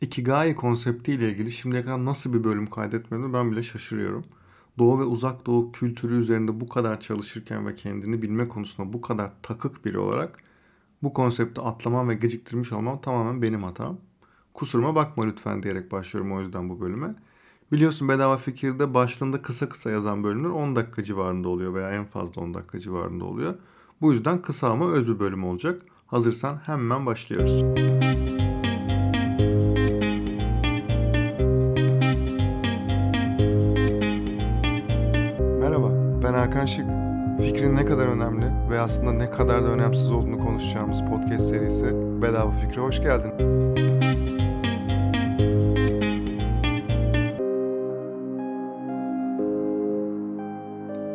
Ikigai konseptiyle ilgili şimdiye kadar nasıl bir bölüm kaydetmedim ben bile şaşırıyorum. Doğu ve uzak doğu kültürü üzerinde bu kadar çalışırken ve kendini bilme konusunda bu kadar takık biri olarak bu konsepti atlamam ve geciktirmiş olmam tamamen benim hatam. Kusuruma bakma lütfen diyerek başlıyorum o yüzden bu bölüme. Biliyorsun Bedava Fikir'de başlığında kısa kısa yazan bölümler 10 dakika civarında oluyor veya en fazla 10 dakika civarında oluyor. Bu yüzden kısa ama öz bir bölüm olacak. Hazırsan hemen başlıyoruz. Merhaba, Hakan Şık. Fikrin ne kadar önemli ve aslında ne kadar da önemsiz olduğunu konuşacağımız podcast serisi Bedava Fikre hoş geldin.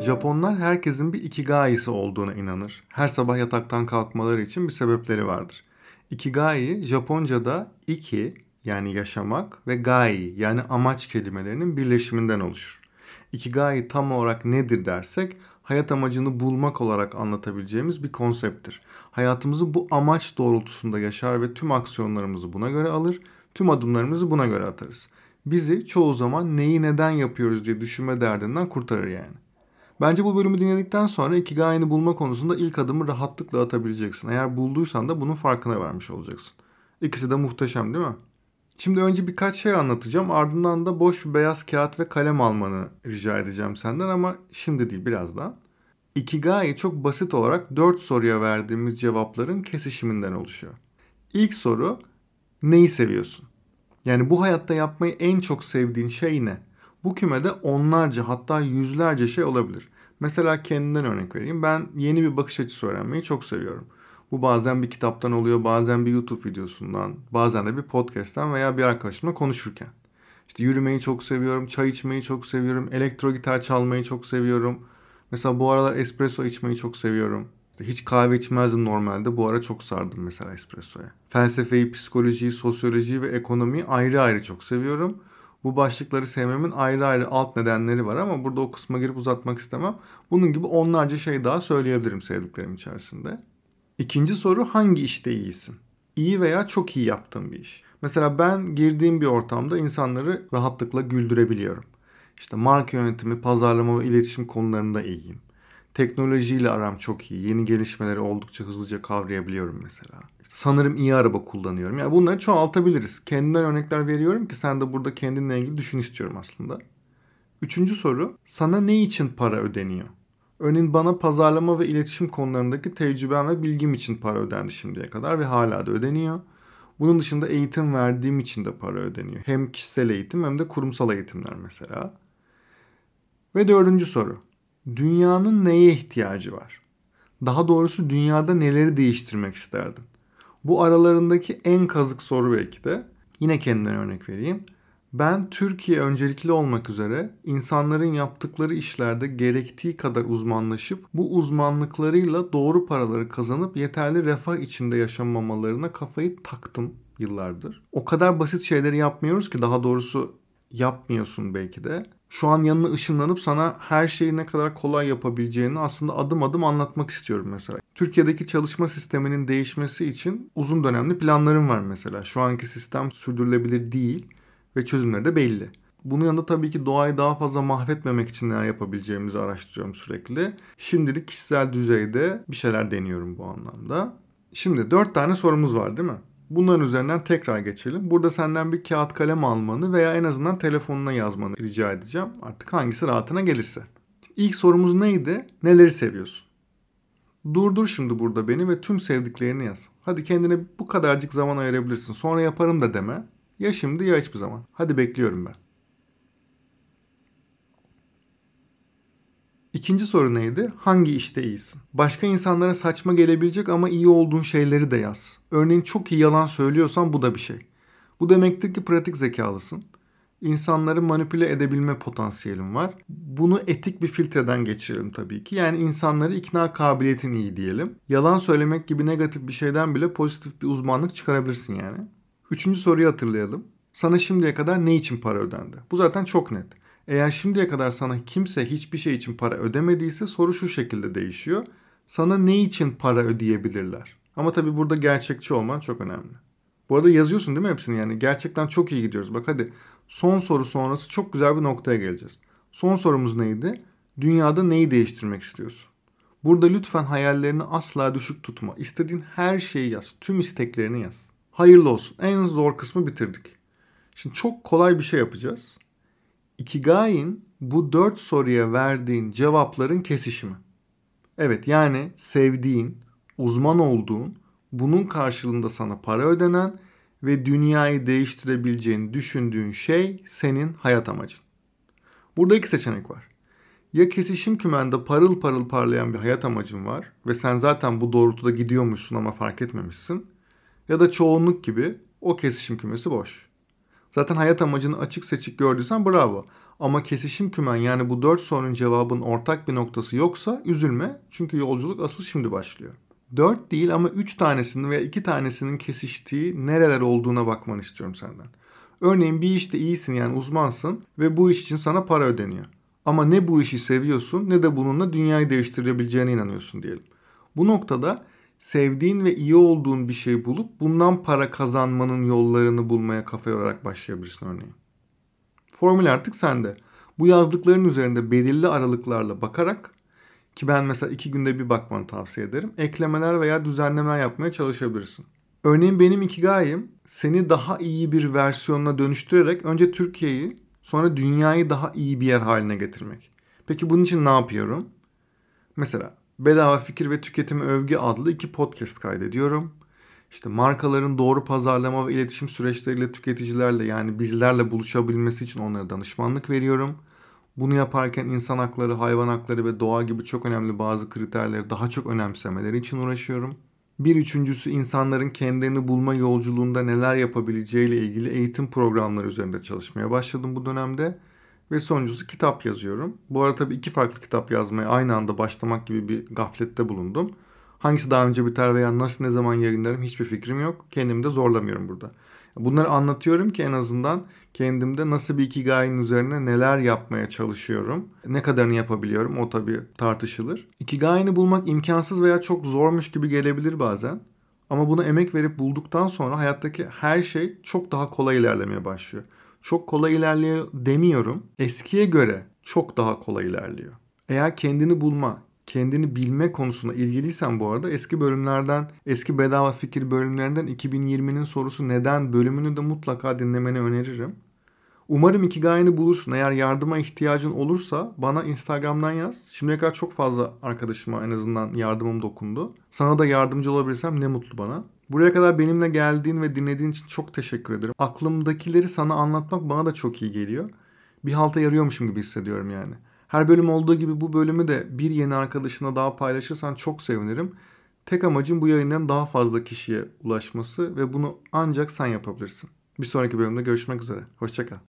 Japonlar herkesin bir ikigai'si olduğuna inanır. Her sabah yataktan kalkmaları için bir sebepleri vardır. Ikigai Japonca'da iki yani yaşamak ve gai yani amaç kelimelerinin birleşiminden oluşur. Ikigai tam olarak nedir dersek hayat amacını bulmak olarak anlatabileceğimiz bir konsepttir. Hayatımızı bu amaç doğrultusunda yaşar ve tüm aksiyonlarımızı buna göre alır, tüm adımlarımızı buna göre atarız. Bizi çoğu zaman neyi neden yapıyoruz diye düşünme derdinden kurtarır yani. Bence bu bölümü dinledikten sonra Ikigai'ni bulma konusunda ilk adımı rahatlıkla atabileceksin. Eğer bulduysan da bunun farkına varmış olacaksın. İkisi de muhteşem değil mi? Şimdi önce birkaç şey anlatacağım. Ardından da boş bir beyaz kağıt ve kalem almanı rica edeceğim senden ama şimdi değil birazdan. Ikigai çok basit olarak 4 soruya verdiğimiz cevapların kesişiminden oluşuyor. İlk soru neyi seviyorsun? Yani bu hayatta yapmayı en çok sevdiğin şey ne? Bu kümede onlarca hatta yüzlerce şey olabilir. Mesela kendimden örnek vereyim. Ben yeni bir bakış açısı öğrenmeyi çok seviyorum. Bu bazen bir kitaptan oluyor, bazen bir YouTube videosundan, bazen de bir podcast'ten veya bir arkadaşımla konuşurken. İşte yürümeyi çok seviyorum, çay içmeyi çok seviyorum, elektro gitar çalmayı çok seviyorum. Mesela bu aralar espresso içmeyi çok seviyorum. Hiç kahve içmezdim normalde. Bu ara çok sardım mesela espressoya. Felsefeyi, psikolojiyi, sosyolojiyi ve ekonomiyi ayrı ayrı çok seviyorum. Bu başlıkları sevmemin ayrı ayrı alt nedenleri var ama burada o kısma girip uzatmak istemem. Bunun gibi onlarca şey daha söyleyebilirim sevdiklerim içerisinde. İkinci soru hangi işte iyisin? İyi veya çok iyi yaptığın bir iş. Mesela ben girdiğim bir ortamda insanları rahatlıkla güldürebiliyorum. İşte marka yönetimi, pazarlama ve iletişim konularında iyiyim. Teknolojiyle aram çok iyi. Yeni gelişmeleri oldukça hızlıca kavrayabiliyorum mesela. Sanırım iyi araba kullanıyorum. Yani bunları çoğaltabiliriz. Kendimden örnekler veriyorum ki sen de burada kendinle ilgili düşün istiyorum aslında. Üçüncü soru. Sana ne için para ödeniyor? Örneğin bana pazarlama ve iletişim konularındaki tecrübem ve bilgim için para ödendi şimdiye kadar ve hala da ödeniyor. Bunun dışında eğitim verdiğim için de para ödeniyor. Hem kişisel eğitim hem de kurumsal eğitimler mesela. Ve dördüncü soru. Dünyanın neye ihtiyacı var? Daha doğrusu dünyada neleri değiştirmek isterdin? Bu aralarındaki en kazık soru belki de. Yine kendimden örnek vereyim. Ben Türkiye öncelikli olmak üzere insanların yaptıkları işlerde gerektiği kadar uzmanlaşıp bu uzmanlıklarıyla doğru paraları kazanıp yeterli refah içinde yaşamamalarına kafayı taktım yıllardır. O kadar basit şeyleri yapmıyoruz ki daha doğrusu yapmıyorsun belki de. Şu an yanına ışınlanıp sana her şeyi ne kadar kolay yapabileceğini aslında adım adım anlatmak istiyorum mesela. Türkiye'deki çalışma sisteminin değişmesi için uzun dönemli planlarım var mesela. Şu anki sistem sürdürülebilir değil ve çözümleri de belli. Bunun yanında tabii ki doğayı daha fazla mahvetmemek için neler yapabileceğimizi araştırıyorum sürekli. Şimdilik kişisel düzeyde bir şeyler deniyorum bu anlamda. Şimdi dört tane sorumuz var değil mi? Bunların üzerinden tekrar geçelim. Burada senden bir kağıt kalem almanı veya en azından telefonuna yazmanı rica edeceğim. Artık hangisi rahatına gelirse. İlk sorumuz neydi? Neleri seviyorsun? Durdur şimdi burada beni ve tüm sevdiklerini yaz. Hadi kendine bu kadarcık zaman ayırabilirsin. Sonra yaparım da deme. Ya şimdi ya hiçbir zaman. Hadi bekliyorum ben. İkinci soru neydi? Hangi işte iyisin? Başka insanlara saçma gelebilecek ama iyi olduğun şeyleri de yaz. Örneğin çok iyi yalan söylüyorsan bu da bir şey. Bu demektir ki pratik zekalısın. İnsanları manipüle edebilme potansiyelin var. Bunu etik bir filtreden geçirelim tabii ki. Yani insanları ikna kabiliyetin iyi diyelim. Yalan söylemek gibi negatif bir şeyden bile pozitif bir uzmanlık çıkarabilirsin yani. Üçüncü soruyu hatırlayalım. Sana şimdiye kadar ne için para ödendi? Bu zaten çok net. Eğer şimdiye kadar sana kimse hiçbir şey için para ödemediyse soru şu şekilde değişiyor. Sana ne için para ödeyebilirler? Ama tabii burada gerçekçi olman çok önemli. Bu arada yazıyorsun değil mi hepsini yani? Gerçekten çok iyi gidiyoruz. Bak hadi son soru sonrası çok güzel bir noktaya geleceğiz. Son sorumuz neydi? Dünyada neyi değiştirmek istiyorsun? Burada lütfen hayallerini asla düşük tutma. İstediğin her şeyi yaz. Tüm isteklerini yaz. Hayırlı olsun. En zor kısmı bitirdik. Şimdi çok kolay bir şey yapacağız. Ikigai'in bu dört soruya verdiğin cevapların kesişimi. Evet yani sevdiğin, uzman olduğun, bunun karşılığında sana para ödenen ve dünyayı değiştirebileceğini düşündüğün şey senin hayat amacın. Burada iki seçenek var. Ya kesişim kümende parıl parıl parlayan bir hayat amacın var ve sen zaten bu doğrultuda gidiyormuşsun ama fark etmemişsin. Ya da çoğunluk gibi o kesişim kümesi boş. Zaten hayat amacını açık seçik gördüysen bravo. Ama kesişim kümen yani bu dört sorunun cevabın ortak bir noktası yoksa üzülme. Çünkü yolculuk asıl şimdi başlıyor. Dört değil ama üç tanesinin veya iki tanesinin kesiştiği nereler olduğuna bakmanı istiyorum senden. Örneğin bir işte iyisin yani uzmansın ve bu iş için sana para ödeniyor. Ama ne bu işi seviyorsun ne de bununla dünyayı değiştirebileceğine inanıyorsun diyelim. Bu noktada sevdiğin ve iyi olduğun bir şey bulup bundan para kazanmanın yollarını bulmaya kafa yorarak başlayabilirsin örneğin. Formül artık sende. Bu yazdıkların üzerinde belirli aralıklarla bakarak ki ben mesela iki günde bir bakmanı tavsiye ederim. Eklemeler veya düzenlemeler yapmaya çalışabilirsin. Örneğin benim ikigayim seni daha iyi bir versiyonuna dönüştürerek önce Türkiye'yi sonra dünyayı daha iyi bir yer haline getirmek. Peki bunun için ne yapıyorum? Mesela Bedava Fikir ve Tüketimi Övgü adlı iki podcast kaydediyorum. İşte markaların doğru pazarlama ve iletişim süreçleriyle tüketicilerle yani bizlerle buluşabilmesi için onlara danışmanlık veriyorum. Bunu yaparken insan hakları, hayvan hakları ve doğa gibi çok önemli bazı kriterleri daha çok önemsemeleri için uğraşıyorum. Bir üçüncüsü insanların kendilerini bulma yolculuğunda neler yapabileceğiyle ilgili eğitim programları üzerinde çalışmaya başladım bu dönemde. Ve sonuncusu kitap yazıyorum. Bu arada tabii iki farklı kitap yazmaya aynı anda başlamak gibi bir gaflette bulundum. Hangisi daha önce biter veya nasıl ne zaman yayınlarım hiçbir fikrim yok. Kendimi de zorlamıyorum burada. Bunları anlatıyorum ki en azından kendimde nasıl bir ikigai'nin üzerine neler yapmaya çalışıyorum. Ne kadarını yapabiliyorum o tabii tartışılır. Ikigai'ni bulmak imkansız veya çok zormuş gibi gelebilir bazen. Ama buna emek verip bulduktan sonra hayattaki her şey çok daha kolay ilerlemeye başlıyor. Çok kolay ilerliyor demiyorum. Eskiye göre çok daha kolay ilerliyor. Eğer kendini bulma, kendini bilme konusunda ilgiliysen bu arada eski bölümlerden, eski bedava fikir bölümlerinden 2020'nin sorusu neden bölümünü de mutlaka dinlemeni öneririm. Umarım Ikigai'ni bulursun. Eğer yardıma ihtiyacın olursa bana Instagram'dan yaz. Şimdiye kadar çok fazla arkadaşıma en azından yardımım dokundu. Sana da yardımcı olabilirsem ne mutlu bana. Buraya kadar benimle geldiğin ve dinlediğin için çok teşekkür ederim. Aklımdakileri sana anlatmak bana da çok iyi geliyor. Bir halta yarıyormuşum gibi hissediyorum yani. Her bölüm olduğu gibi bu bölümü de bir yeni arkadaşına daha paylaşırsan çok sevinirim. Tek amacım bu yayınların daha fazla kişiye ulaşması ve bunu ancak sen yapabilirsin. Bir sonraki bölümde görüşmek üzere. Hoşçakal.